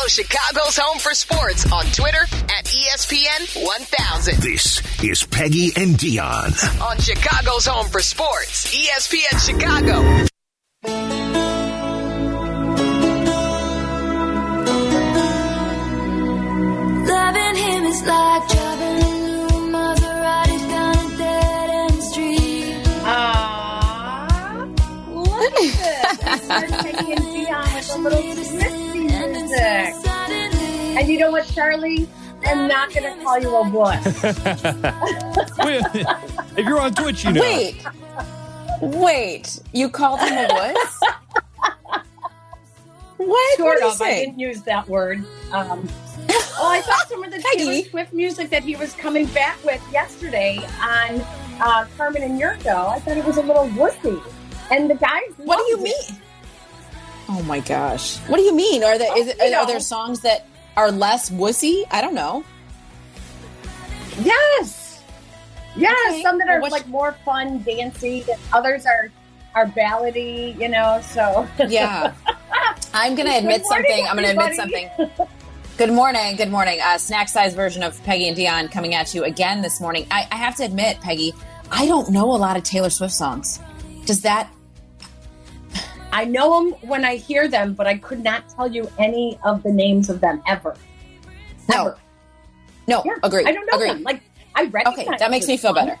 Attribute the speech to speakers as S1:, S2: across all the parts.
S1: Follow Chicago's Home for Sports on Twitter at ESPN 1000.
S2: This is Peggy and Dionne.
S1: On Chicago's Home for Sports, ESPN Chicago.
S3: Loving him is like
S4: And you know what, Charlie? I'm not going to call you a wuss.
S5: If you're on Twitch, you know.
S6: Wait. Wait. You called him a wuss? what?
S4: Sort
S6: what did you
S4: of. I didn't use that word. Um, well, I thought some of the
S6: Peggy.
S4: Taylor Swift music that he was coming back with yesterday on uh, Carmen and Jurko, I thought it was a little wussy. And the guys,
S6: What do you
S4: loved it.
S6: mean? Oh my gosh. What do you mean? Are there is
S4: Oh, you
S6: are
S4: know.
S6: there songs that are less wussy? I don't know.
S4: Yes. Yes.
S6: Okay.
S4: Some that are
S6: what's-
S4: like more fun, dancey, and others are are ballady, you know. So
S6: Yeah. I'm going to admit
S4: morning,
S6: something. I'm going to admit something. Good morning. Good morning. Uh, snack size version of Peggy and Dionne coming at you again this morning. I, I have to admit, Peggy, I don't know a lot of Taylor Swift songs. Does that?
S4: I know them when I hear them, but I could not tell you any of the names of them ever.
S6: No.
S4: Ever.
S6: No.
S4: Yeah,
S6: Agree.
S4: I don't know
S6: Agree.
S4: them. Like I recognize.
S6: Okay, that makes me feel better.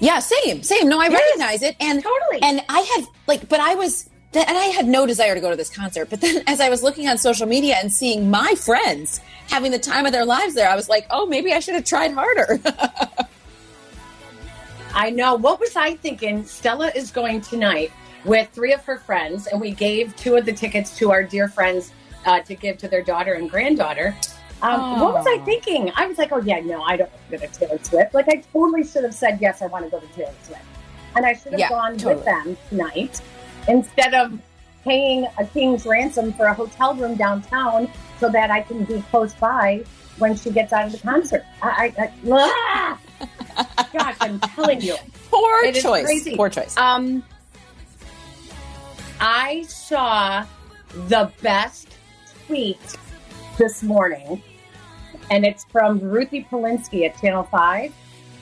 S6: Yeah, same, same. No, I
S4: Yes.
S6: recognize it, and
S4: Totally.
S6: and I had like, but I was, and I had no desire to go to this concert. But then, as I was looking on social media and seeing my friends having the time of their lives there, I was like, oh, maybe I should have tried harder.
S4: I know. What was I thinking? Stella is going tonight with three of her friends, and we gave two of the tickets to our dear friends uh, to give to their daughter and granddaughter. Um, what was I thinking? I was like, oh, yeah, no, I don't want to go to Taylor Swift. Like, I totally should have said, yes, I want to go to Taylor Swift. And I should have
S6: Yeah,
S4: gone
S6: totally.
S4: with them tonight instead of paying a king's ransom for a hotel room downtown so that I can be close by when she gets out of the concert. I, I, I ah! gosh, I'm telling you.
S6: Poor
S4: It
S6: choice.
S4: crazy.
S6: Poor choice.
S4: Um, I saw the best tweet this morning, and it's from Ruthie Polinsky at Channel 5.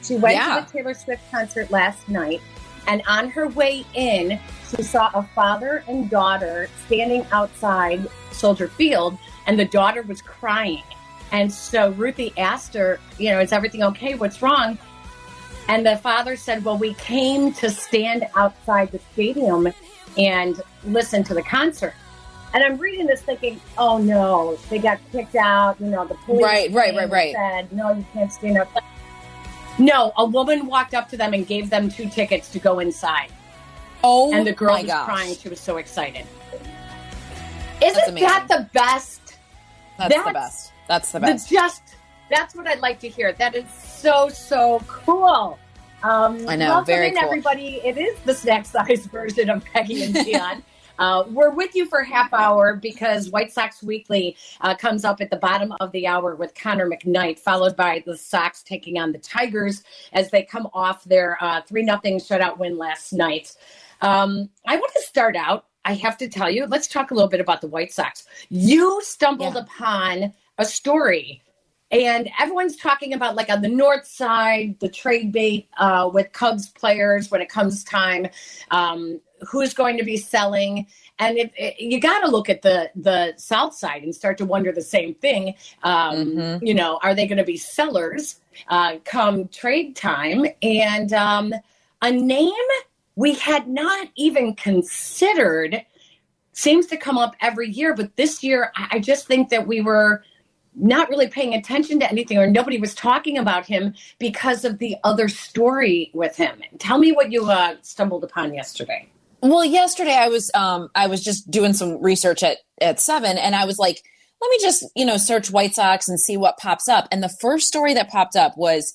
S4: She went
S6: Yeah.
S4: to the Taylor Swift concert last night, and on her way in, she saw a father and daughter standing outside Soldier Field, and the daughter was crying. And so Ruthie asked her, you know, is everything okay? What's wrong? And the father said, Well, we came to stand outside the stadium and listen to the concert. And I'm reading this thinking, Oh no, they got kicked out. You know, the police
S6: Right, right, right, right.
S4: said, No, you can't stand outside. No, a woman walked up to them and gave them two tickets to go inside.
S6: oh,
S4: and the girl was
S6: gosh.
S4: crying. She was so excited. Isn't that the best?
S6: That's, the best. That's the
S4: the
S6: best.
S4: just that's what I'd like to hear. That is so so cool. Um,
S6: I know,
S4: welcome
S6: very
S4: in,
S6: cool.
S4: everybody. It is the snack size version of Peggy and Dionne. Uh, we're with you for half hour because White Sox Weekly uh, comes up at the bottom of the hour with Connor McKnight, followed by the Sox taking on the Tigers as they come off their uh, three nothing shutout win last night. Um, I want to start out. I have to tell you, let's talk a little bit about the White Sox. You stumbled
S6: Yeah.
S4: upon a story and everyone's talking about like on the north side the trade bait uh, with cubs players when it comes time um, who's going to be selling. And it, it- you got to look at the the south side and start to wonder the same thing. Um,
S6: Mhm.
S4: you know are they going to be sellers uh, come trade time? And um, a name we had not even considered seems to come up every year but this year i I just think that we were not really paying attention to anything or nobody was talking about him because of the other story with him. Tell me what you uh, stumbled upon yesterday.
S6: Well, yesterday I was um I was just doing some research at at seven, and I was like, let me just you know search White Sox and see what pops up. And the first story that popped up was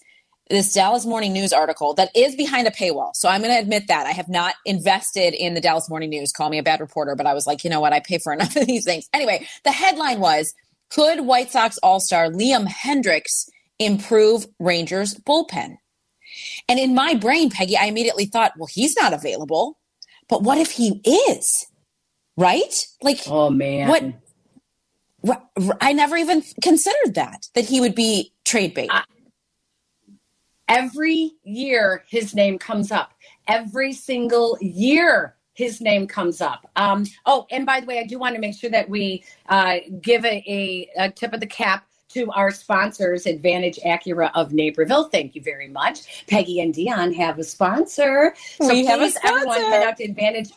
S6: this Dallas Morning News article that is behind a paywall. So I'm going to admit that I have not invested in the Dallas Morning News. Call me a bad reporter, but I was like, you know what? I pay for enough of these things. Anyway, the headline was Could White Sox All Star Liam Hendricks improve Rangers bullpen? And in my brain, Peggy, I immediately thought, well, he's not available. But what if he is? Right? Like,
S4: Oh man,
S6: What- I never even considered that that he would be trade bait.
S4: Every year, his name comes up. Every single year, his name comes up. Um, oh, and by the way, I do want to make sure that we uh, give a, a, a tip of the cap to our sponsors, Advantage Acura of Naperville. Thank you very much. Peggy and Dionne have a sponsor. So
S6: We
S4: please, everyone, head out to Advantage.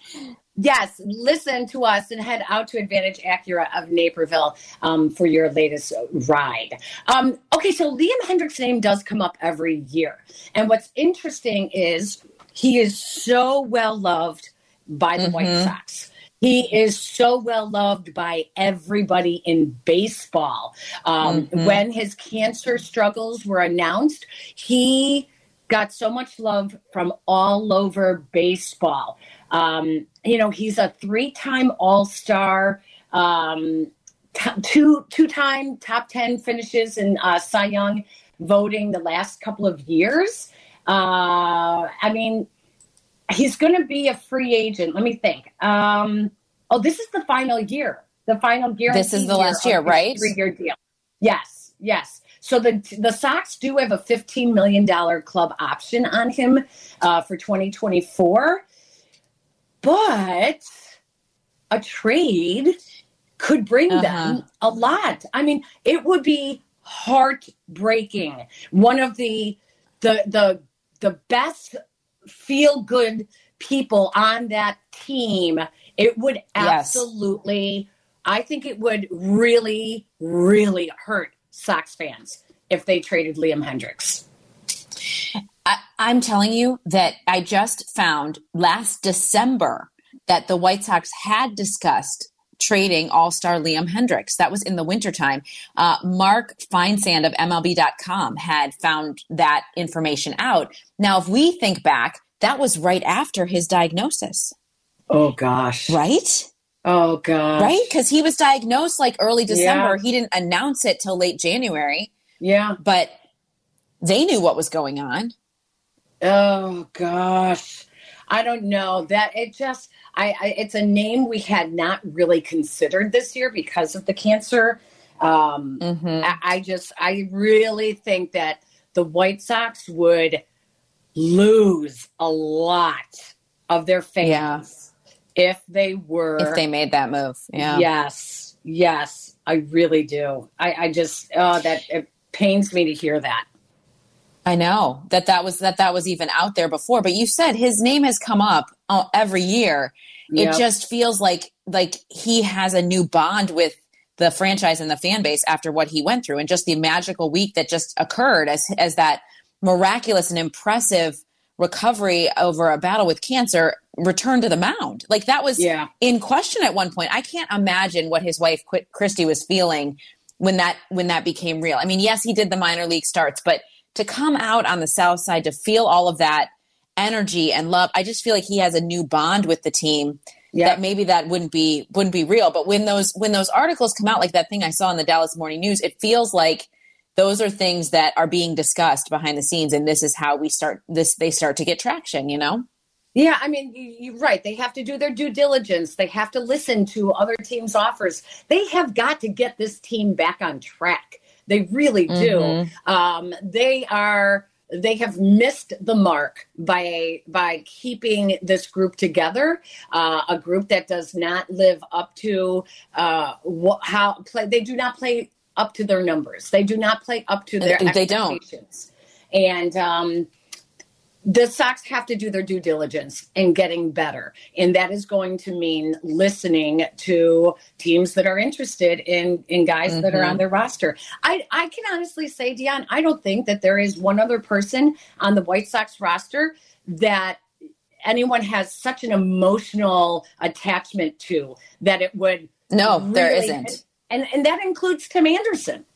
S4: Yes, listen to us and head out to Advantage Acura of Naperville um, for your latest ride. Um, okay, so Liam Hendrick's name does come up every year. And what's interesting is he is so well loved by the White Sox. He is so well loved by everybody in baseball. Um, When his cancer struggles were announced, he got so much love from all over baseball. Um, you know, he's a three-time All-Star, um, t- two two-time top ten finishes in uh, Cy Young voting the last couple of years. Uh, I mean, he's going to be a free agent. Let me think. Um, oh, this is the final year. The final year.
S6: This is the last year, right?
S4: Three-year deal. Yes, yes. So the the Sox do have a fifteen million dollar club option on him uh, for twenty twenty four, but a trade could bring
S6: Uh-huh.
S4: them a lot. I mean, it would be heartbreaking. One of the the the the best feel good people on that team. It would
S6: Yes.
S4: absolutely. I think it would really, really hurt Sox fans if they traded Liam Hendricks.
S6: I, I'm telling you that I just found last December that the White Sox had discussed trading All Star Liam Hendricks. That was in the wintertime. Uh, Mark Feinsand of MLB.com had found that information out. Now, if we think back, that was right after his diagnosis,
S4: Oh gosh.
S6: right?
S4: Oh gosh.
S6: Right? Because he was diagnosed like early December.
S4: Yeah.
S6: He didn't announce it till late January,
S4: Yeah.
S6: but they knew what was going on.
S4: Oh gosh. I don't know that it just I, I it's a name we had not really considered this year because of the cancer. Um,
S6: Mhm.
S4: I, I just I really think that the White Sox would lose a lot of their fans if they were
S6: If they made that move. Yeah.
S4: Yes, yes, I really do. I, I just oh that it pains me to hear that.
S6: I know that that was that that was even out there before, but you said his name has come up uh, every year.
S4: Yep.
S6: It just feels like like he has a new bond with the franchise and the fan base after what he went through, and just the magical week that just occurred as as that miraculous and impressive recovery over a battle with cancer returned to the mound. Like that was
S4: Yeah.
S6: in question at one point. I can't imagine what his wife Kristi was feeling when that when that became real. I mean, yes, he did the minor league starts, but to come out on the south side to feel all of that energy and love, I just feel like he has a new bond with the team
S4: Yeah.
S6: that maybe that wouldn't be wouldn't be real. But when those when those articles come out, like that thing I saw in the Dallas Morning News, it feels like those are things that are being discussed behind the scenes, and this is how we start this. They start to get traction, you know.
S4: Yeah, I mean, you- you're right. They have to do their due diligence. They have to listen to other teams' offers. They have got to get this team back on track. They really do. Um, they are. They have missed the mark by by keeping this group together. Uh, a group that does not live up to uh, wh- how play. They do not play up to their numbers. They do not play up to their
S6: They don't.
S4: expectations. And um, the Sox have to do their due diligence in getting better. And that is going to mean listening to teams that are interested in, in guys that are on mm-hmm. their roster. I, I can honestly say, Dionne, I don't think that there is one other person on the White Sox roster that anyone has such an emotional attachment to that it would
S6: No, there
S4: really-
S6: isn't.
S4: And, and that includes Tim Anderson.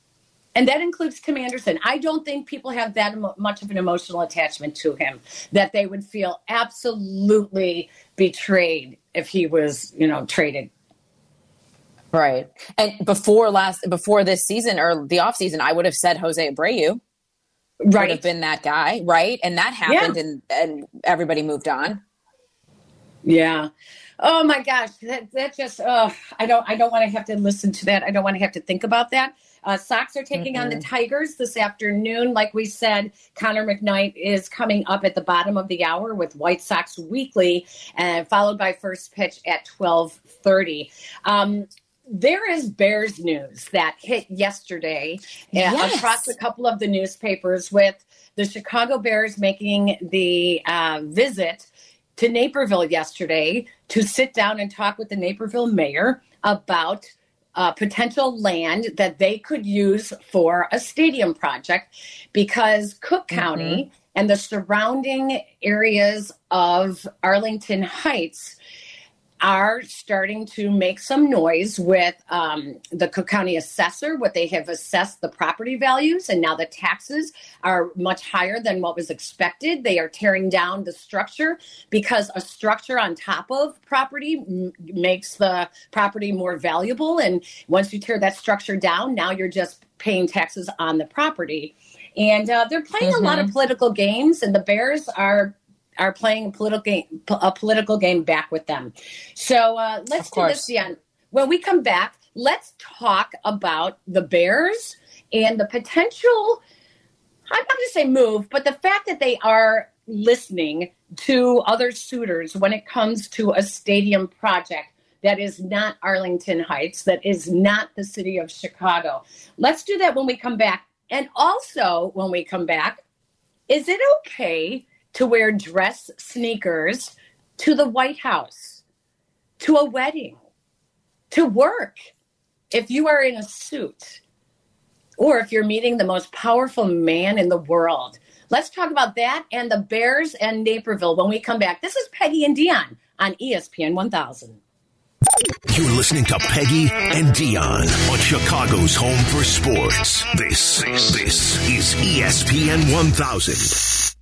S4: And that includes Tim Anderson. I don't think people have that much of an emotional attachment to him that they would feel absolutely betrayed if he was, you know, traded.
S6: Right. And before last before this season or the off season, I would have said Jose Abreu Right. would have been that guy, right? And that happened and and everybody moved on.
S4: Yeah. Oh my gosh, that that just uh, I don't I don't want to have to listen to that. I don't want to have to think about that. Uh, Sox are taking on the Tigers this afternoon. Like we said, Connor McKnight is coming up at the bottom of the hour with White Sox Weekly, and followed by first pitch at twelve thirty. Um, there is Bears news that hit yesterday uh,
S6: Yes.
S4: across a couple of the newspapers with the Chicago Bears making the uh, visit to Naperville yesterday to sit down and talk with the Naperville mayor about uh, potential land that they could use for a stadium project because Cook County and the surrounding areas of Arlington Heights are starting to make some noise with um, the Cook County assessor, what they have assessed the property values, and now the taxes are much higher than what was expected. They are tearing down the structure because a structure on top of property m- makes the property more valuable. And once you tear that structure down, now you're just paying taxes on the property. And uh, they're playing a lot of political games, and the Bears are are playing a political game, a political game back with them. So uh, let's do this,
S6: course.
S4: Dionne. When we come back, let's talk about the Bears and the potential. I'm not going to say move, but the fact that they are listening to other suitors when it comes to a stadium project that is not Arlington Heights, that is not the city of Chicago. Let's do that when we come back. And also, when we come back, is it okay to wear dress sneakers to the White House, to a wedding, to work, if you are in a suit, or if you're meeting the most powerful man in the world? Let's talk about that and the Bears and Naperville when we come back. This is Peggy and Dionne on ESPN 1000.
S2: You're listening to Peggy and Dionne on Chicago's home for sports. This, this is ESPN 1000.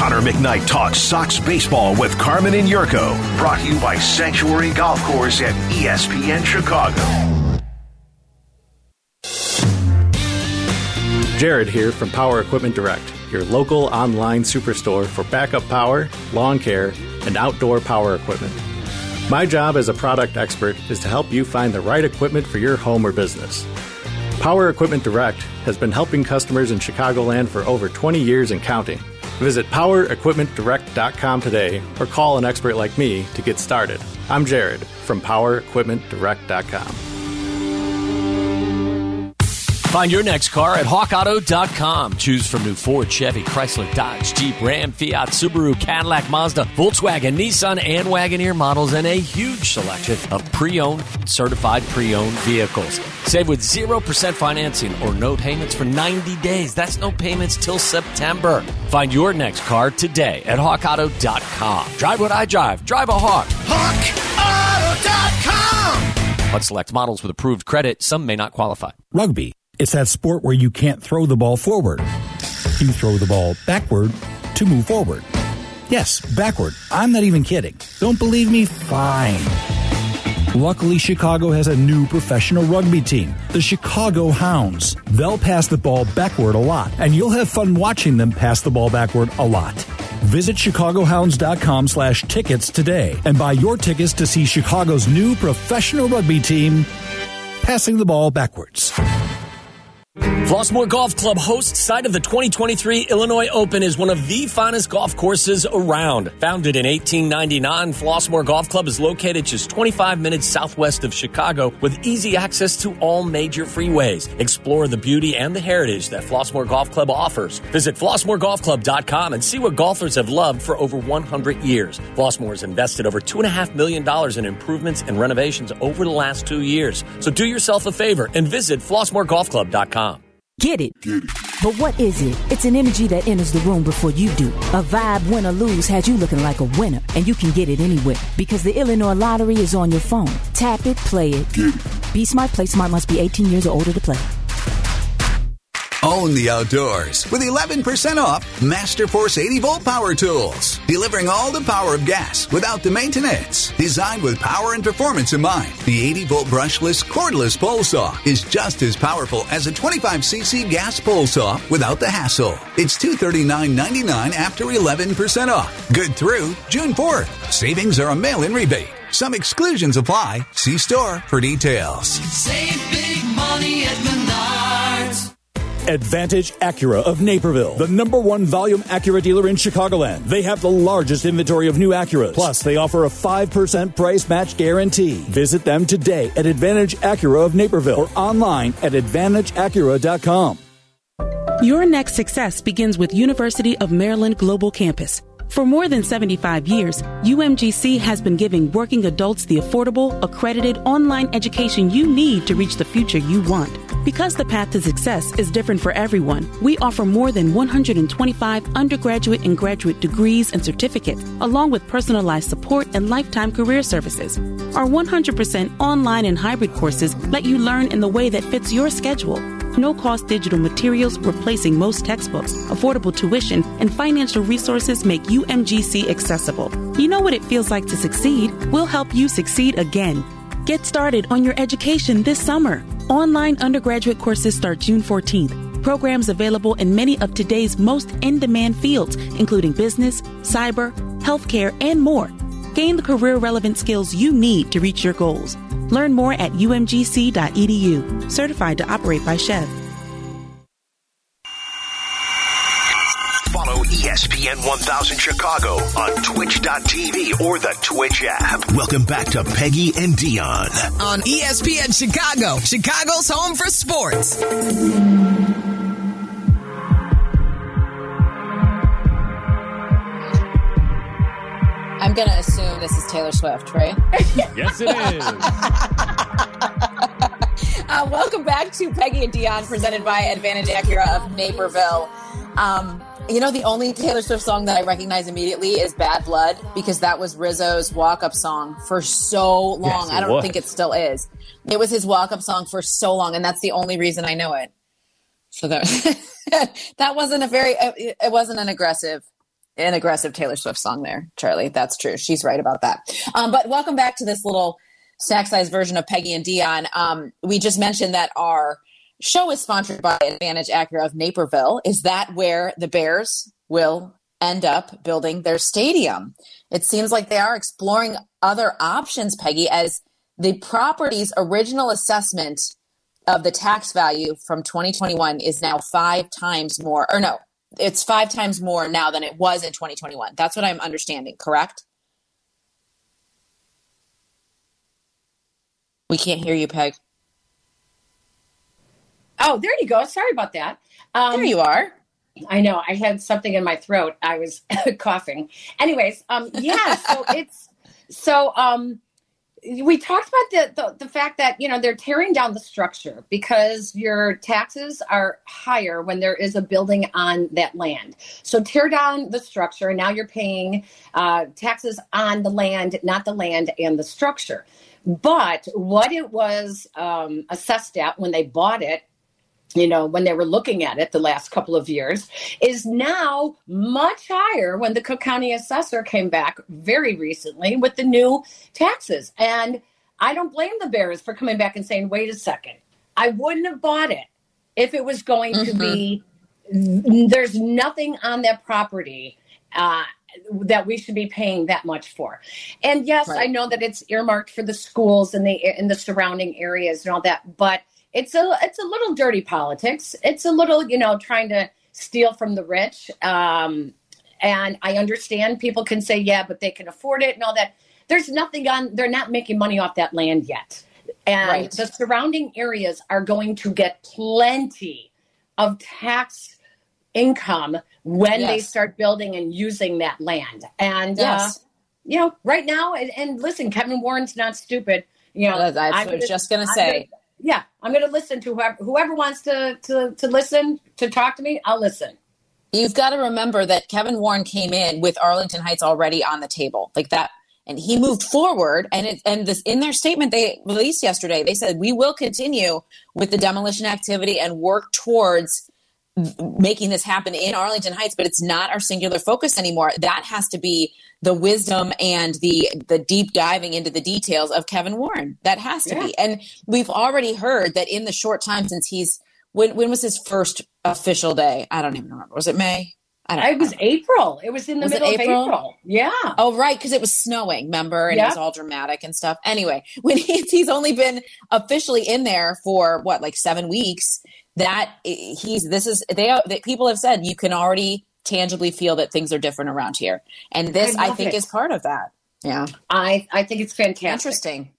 S2: Connor McKnight talks Sox baseball with Carmen and Jurko. Brought to you by Sanctuary Golf Course at ESPN Chicago.
S7: Jared here from Power Equipment Direct, your local online superstore for backup power, lawn care, and outdoor power equipment. My job as a product expert is to help you find the right equipment for your home or business. Power Equipment Direct has been helping customers in Chicagoland for over 20 years and counting. Visit powerequipmentdirect.com today or call an expert like me to get started. I'm Jared from powerequipmentdirect.com.
S5: Find your next car at hawkauto.com. Choose from new Ford, Chevy, Chrysler, Dodge, Jeep, Ram, Fiat, Subaru, Cadillac, Mazda, Volkswagen, Nissan, and Wagoneer models and a huge selection of pre-owned, certified pre-owned vehicles. Save with 0% financing or no payments for 90 days. That's no payments till September. Find your next car today at hawkauto.com. Drive what I drive. Drive a Hawk.
S2: HawkAuto.com.
S5: On select models with approved credit, some may not qualify.
S8: Rugby. It's that sport where you can't throw the ball forward. You throw the ball backward to move forward. Yes, backward. I'm not even kidding. Don't believe me? Fine. Luckily, Chicago has a new professional rugby team, the Chicago Hounds. They'll pass the ball backward a lot, and you'll have fun watching them pass the ball backward a lot. Visit chicagohounds.com slash tickets today and buy your tickets to see Chicago's new professional rugby team passing the ball backwards.
S5: Flossmoor Golf Club, hosts site of the 2023 Illinois Open, is one of the finest golf courses around. Founded in 1899, Flossmoor Golf Club is located just 25 minutes southwest of Chicago with easy access to all major freeways. Explore the beauty and the heritage that Flossmoor Golf Club offers. Visit flossmoorgolfclub.com and see what golfers have loved for over 100 years. Flossmoor has invested over $2.5 million in improvements and renovations over the last two years. So do yourself a favor and visit flossmoorgolfclub.com.
S9: Get it. But what is it? It's an energy that enters the room before you do. A vibe, win or lose, has you looking like a winner. And you can get it anywhere. Because the Illinois Lottery is on your phone. Tap it, play it. Be smart, play smart, must be 18 years or older to play.
S10: Own the outdoors with 11% off Masterforce 80 volt power tools, delivering all the power of gas without the maintenance. Designed with power and performance in mind, the 80 volt brushless cordless pole saw is just as powerful as a 25cc gas pole saw without the hassle. It's $239.99 after 11% off. Good through June 4th. Savings are a mail in rebate. Some exclusions apply. See store for details.
S11: Save big money at.
S8: Advantage Acura of Naperville, the number one volume Acura dealer in Chicagoland. They have the largest inventory of new Acuras. Plus, they offer a 5% price match guarantee. Visit them today at Advantage Acura of Naperville or online at AdvantageAcura.com.
S12: Your next success begins with University of Maryland Global Campus. For more than 75 years, UMGC has been giving working adults the affordable, accredited online education you need to reach the future you want. Because the path to success is different for everyone, we offer more than 125 undergraduate and graduate degrees and certificates, along with personalized support and lifetime career services. Our 100% online and hybrid courses let you learn in the way that fits your schedule no cost digital materials replacing most textbooks, affordable tuition, and financial resources make UMGC accessible. You know what it feels like to succeed? We'll help you succeed again. Get started on your education this summer. Online undergraduate courses start June 14th. Programs available in many of today's most in demand fields, including business, cyber, healthcare, and more. Gain the career relevant skills you need to reach your goals. Learn more at umgc.edu, certified to operate by
S2: SCHEV. ESPN 1000 Chicago on twitch.tv or the Twitch app. Welcome back to Peggy and Dionne.
S1: On ESPN Chicago, Chicago's home for sports.
S6: I'm going to assume this is Taylor Swift, right?
S5: Yes, it is.
S6: Uh, welcome back to Peggy and Dionne, presented by Advantage Acura of Naperville. Um, you know, the only Taylor Swift song that I recognize immediately is Bad Blood because that was Rizzo's walk up song for so long.
S5: Yes,
S6: I don't
S5: was.
S6: think it still is. It was his walk up song for so long, and that's the only reason I know it. So that that wasn't a very uh, it wasn't an aggressive an aggressive Taylor Swift song there, Charlie. That's true. She's right about that. Um, but welcome back to this little snack size version of Peggy and Dionne. Um, we just mentioned that our show is sponsored by Advantage Acura of Naperville. Is that where the Bears will end up building their stadium? It seems like they are exploring other options, Peggy, as the property's original assessment of the tax value from 2021 is now five times more, or no, it's five times more now than it was in 2021. That's what I'm understanding, correct? We can't hear you, Peg.
S4: Oh, there you go. Sorry about that. Um,
S6: There you are.
S4: I know. I had something in my throat. I was coughing. Anyways, um, yeah. So it's so um, we talked about the, the the fact that you know they're tearing down the structure because your taxes are higher when there is a building on that land. So tear down the structure, and now you're paying uh, taxes on the land, not the land and the structure. But what it was um, assessed at when they bought it you know, when they were looking at it the last couple of years, is now much higher when the Cook County assessor came back very recently with the new taxes. And I don't blame the Bears for coming back and saying, wait a second, I wouldn't have bought it if it was going to be, there's nothing on that property. Uh, that we should be paying that much for. And yes, I know that it's earmarked for the schools and the in the surrounding areas and all that, but it's a it's a little dirty politics. It's a little, you know, trying to steal from the rich. Um, and I understand people can say, yeah, but they can afford it and all that. There's nothing on. They're not making money off that land yet, and
S6: Right.
S4: the surrounding areas are going to get plenty of tax income when they start building and using that land. And
S6: Yes.
S4: uh, you know, right now, and, and listen, Kevin Warren's not stupid. You know,
S6: That's- that's
S4: I'm
S6: what I was just gonna say.
S4: Yeah, I'm going to listen to whoever whoever wants to to to listen to talk to me. I'll listen.
S6: You've got to remember that Kevin Warren came in with Arlington Heights already on the table, like that, and he moved forward. And it, and this in their statement they released yesterday, they said we will continue with the demolition activity and work towards making this happen in Arlington Heights, but it's not our singular focus anymore. That has to be the wisdom and the the deep diving into the details of Kevin Warren. That has to
S4: Yeah.
S6: be. And we've already heard that in the short time since he's when when was his first official day? I don't even remember. Was it May? I don't
S4: It was April. It was in the
S6: Was
S4: middle
S6: April?
S4: of April. Yeah.
S6: Oh, right, because it was snowing, remember? And it was all dramatic and stuff. Anyway, when he's, he's only been officially in there for what, like seven weeks, that he's, this is, they, are- that people have said you can already tangibly feel that things are different around here. And this,
S4: I
S6: I, think,
S4: it.
S6: is part of that. Yeah.
S4: I I think it's fantastic.
S6: Interesting.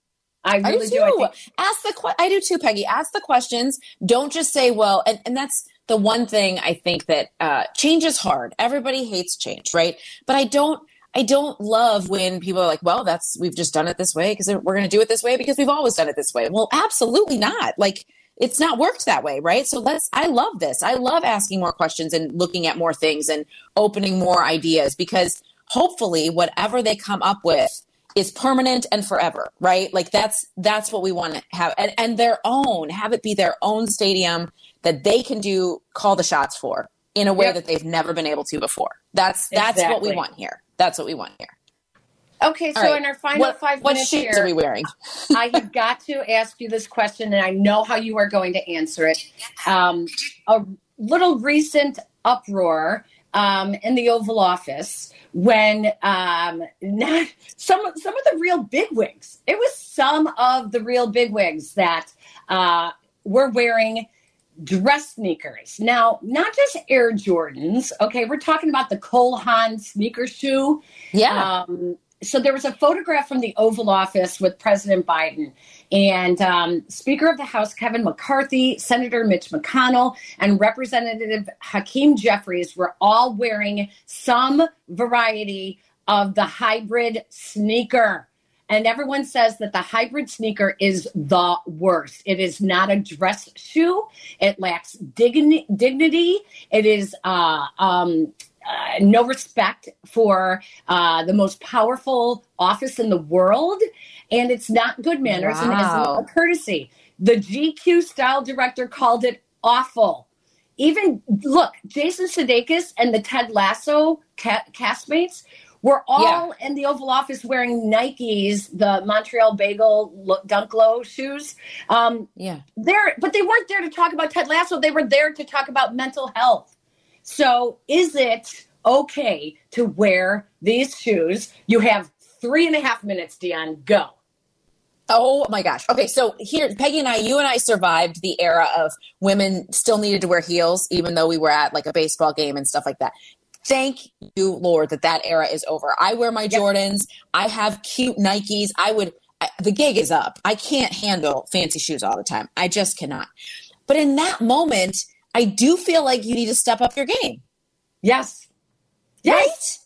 S4: I
S6: I
S4: really
S6: do
S4: do. I think
S6: Ask the que- I do too, Peggy. Ask the questions. Don't just say, "Well," and, and that's the one thing I think that uh, change is hard. Everybody hates change, right? But I don't. I don't love when people are like, "Well, that's we've just done it this way because we're going to do it this way because we've always done it this way." Well, absolutely not. Like it's not worked that way, right? So let's. I love this. I love asking more questions and looking at more things and opening more ideas because hopefully, whatever they come up with is permanent and forever, right? Like that's that's what we want to have, and, and their own have it be their own stadium that they can do call the shots for in a way
S4: Yep.
S6: that they've never been able to before. That's that's what we want here. That's what we want here.
S4: Okay, so
S6: right.
S4: in our final
S6: What-
S4: five
S6: what
S4: minutes
S6: shoes
S4: here,
S6: are we wearing?
S4: I have got to ask you this question, and I know how you are going to answer it. Um, a little recent uproar um, in the Oval Office when um, not some of- some of the real bigwigs. It was some of the real bigwigs that uh, were wearing dress sneakers. Now, not just Air Jordans. Okay, we're talking about the Cole Haan sneaker shoe.
S6: Yeah.
S4: Um, so there was a photograph from the Oval Office with President Biden and um, Speaker of the House Kevin McCarthy, Senator Mitch McConnell, and Representative Hakeem Jeffries were all wearing some variety of the hybrid sneaker. And everyone says that the hybrid sneaker is the worst. It is not a dress shoe. It lacks digni- dignity. It is uh, um, uh, no respect for uh, the most powerful office in the world, and it's not good manners and
S6: Wow.
S4: isn't a courtesy. The GQ style director called it awful. Even look, Jason Sudeikis and the Ted Lasso ca- castmates were all in the Oval Office wearing Nikes, the Montreal Bagel Lo- Dunk Low shoes. Um,
S6: yeah,
S4: there, but they weren't there to talk about Ted Lasso. They were there to talk about mental health. So, is it okay to wear these shoes? You have three and a half minutes, Dionne. Go.
S6: Oh my gosh. Okay, so here, Peggy and I, you and I survived the era of women still needed to wear heels, even though we were at like a baseball game and stuff like that. Thank you, Lord, that that era is over. I wear my Jordans. I have cute Nikes. I would, I, the gig is up. I can't handle fancy shoes all the time. I just cannot. But in that moment, I do feel like you need to step up your game.
S4: Yes.
S6: Yes.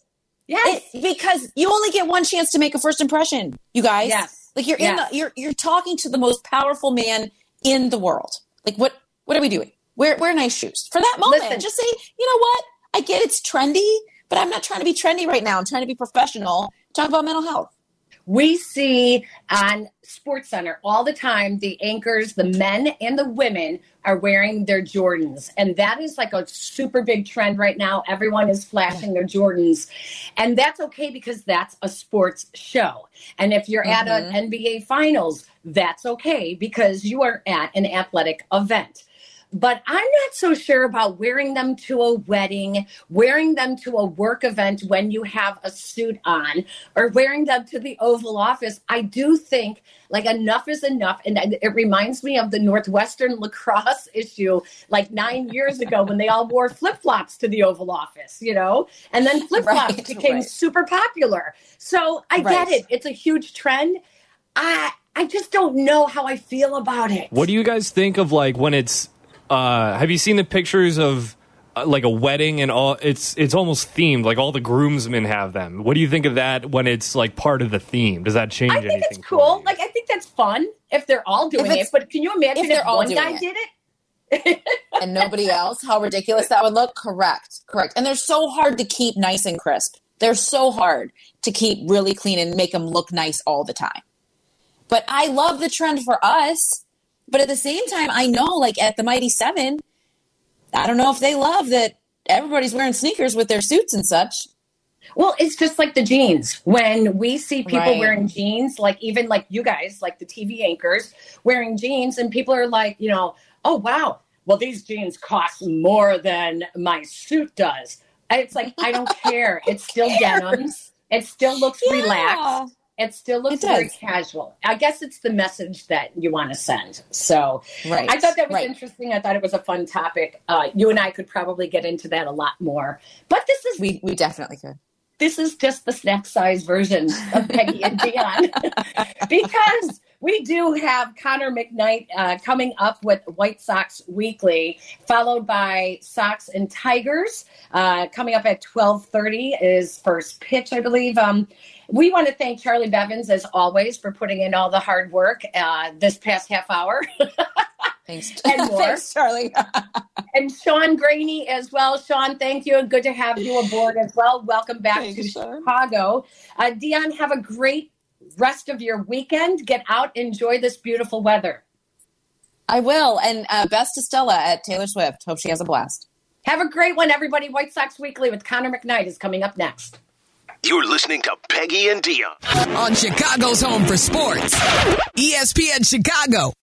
S4: Yes.
S6: It- because you only get one chance to make a first impression, you guys.
S4: Yes.
S6: Like you're in the you're you're talking to the most powerful man in the world. Like what what are we doing? Wear wear nice shoes. For that moment,
S4: Listen.
S6: just say, you know what? I get it's trendy, but I'm not trying to be trendy right now. I'm trying to be professional. Talk about mental health.
S4: We see on Sports Center all the time the anchors, the men and the women are wearing their Jordans. And that is like a super big trend right now. Everyone is flashing their Jordans. And that's okay because that's a sports show. And if you're at an mm-hmm. NBA finals, that's okay because you are at an athletic event. But I'm not so sure about wearing them to a wedding, wearing them to a work event when you have a suit on, or wearing them to the Oval Office. I do think like enough is enough. And it reminds me of the Northwestern lacrosse issue like nine years ago when they all wore flip flops to the Oval Office, you know? And then flip flops
S6: Right,
S4: became
S6: right.
S4: super popular. So I
S6: Right.
S4: get it. It's a huge trend. I I just don't know how I feel about it.
S13: What do you guys think of like when it's? Uh, have you seen the pictures of uh, like a wedding and all? It's it's almost themed. Like all the groomsmen have them. What do you think of that when it's like part of the theme? Does that change
S4: I think
S13: anything?
S4: it's cool. Like I think that's fun if they're all doing it. But can you imagine
S6: if they're
S4: if
S6: all
S4: one
S6: doing
S4: guy
S6: it.
S4: did it?
S6: and nobody else, how ridiculous that would look. Correct. Correct. And they're so hard to keep nice and crisp. They're so hard to keep really clean and make them look nice all the time. But I love the trend for us. But at the same time, I know like at the Mighty Seven, I don't know if they love that everybody's wearing sneakers with their suits and such.
S4: Well, it's just like the jeans. When we see people
S6: Right.
S4: wearing jeans, like even like you guys, like the TV anchors wearing jeans, and people are like, you know, oh wow, well these jeans cost more than my suit does. It's like I don't care. It's still denims. It still looks
S6: Yeah.
S4: relaxed. It still looks
S6: It
S4: very casual. I guess it's the message that you want to send. So
S6: Right,
S4: I thought that was
S6: right.
S4: interesting. I thought it was a fun topic. Uh, you and I could probably get into that a lot more. But this is
S6: We we definitely could.
S4: this is just the snack size version of Peggy and Dionne because we do have Connor McKnight uh, coming up with White Sox Weekly, followed by Sox and Tigers uh, coming up at twelve thirty is first pitch, I believe. Um, we want to thank Charlie Bevins as always for putting in all the hard work uh, this past half hour.
S6: Thanks,
S4: And more.
S6: thanks, Charlie.
S4: and Sean Graney as well. Sean, thank you and good to have you aboard as well. Welcome back
S6: Thank
S4: to. Chicago. Uh, Dionne, have a great rest of your weekend. Get out, enjoy this beautiful weather.
S6: I will. And uh, best to Stella at Taylor Swift. Hope she has a blast.
S4: Have a great one, everybody. White Sox Weekly with Connor McKnight is coming up next.
S2: You're listening to Peggy and Dionne.
S1: On Chicago's home for sports. ESPN Chicago.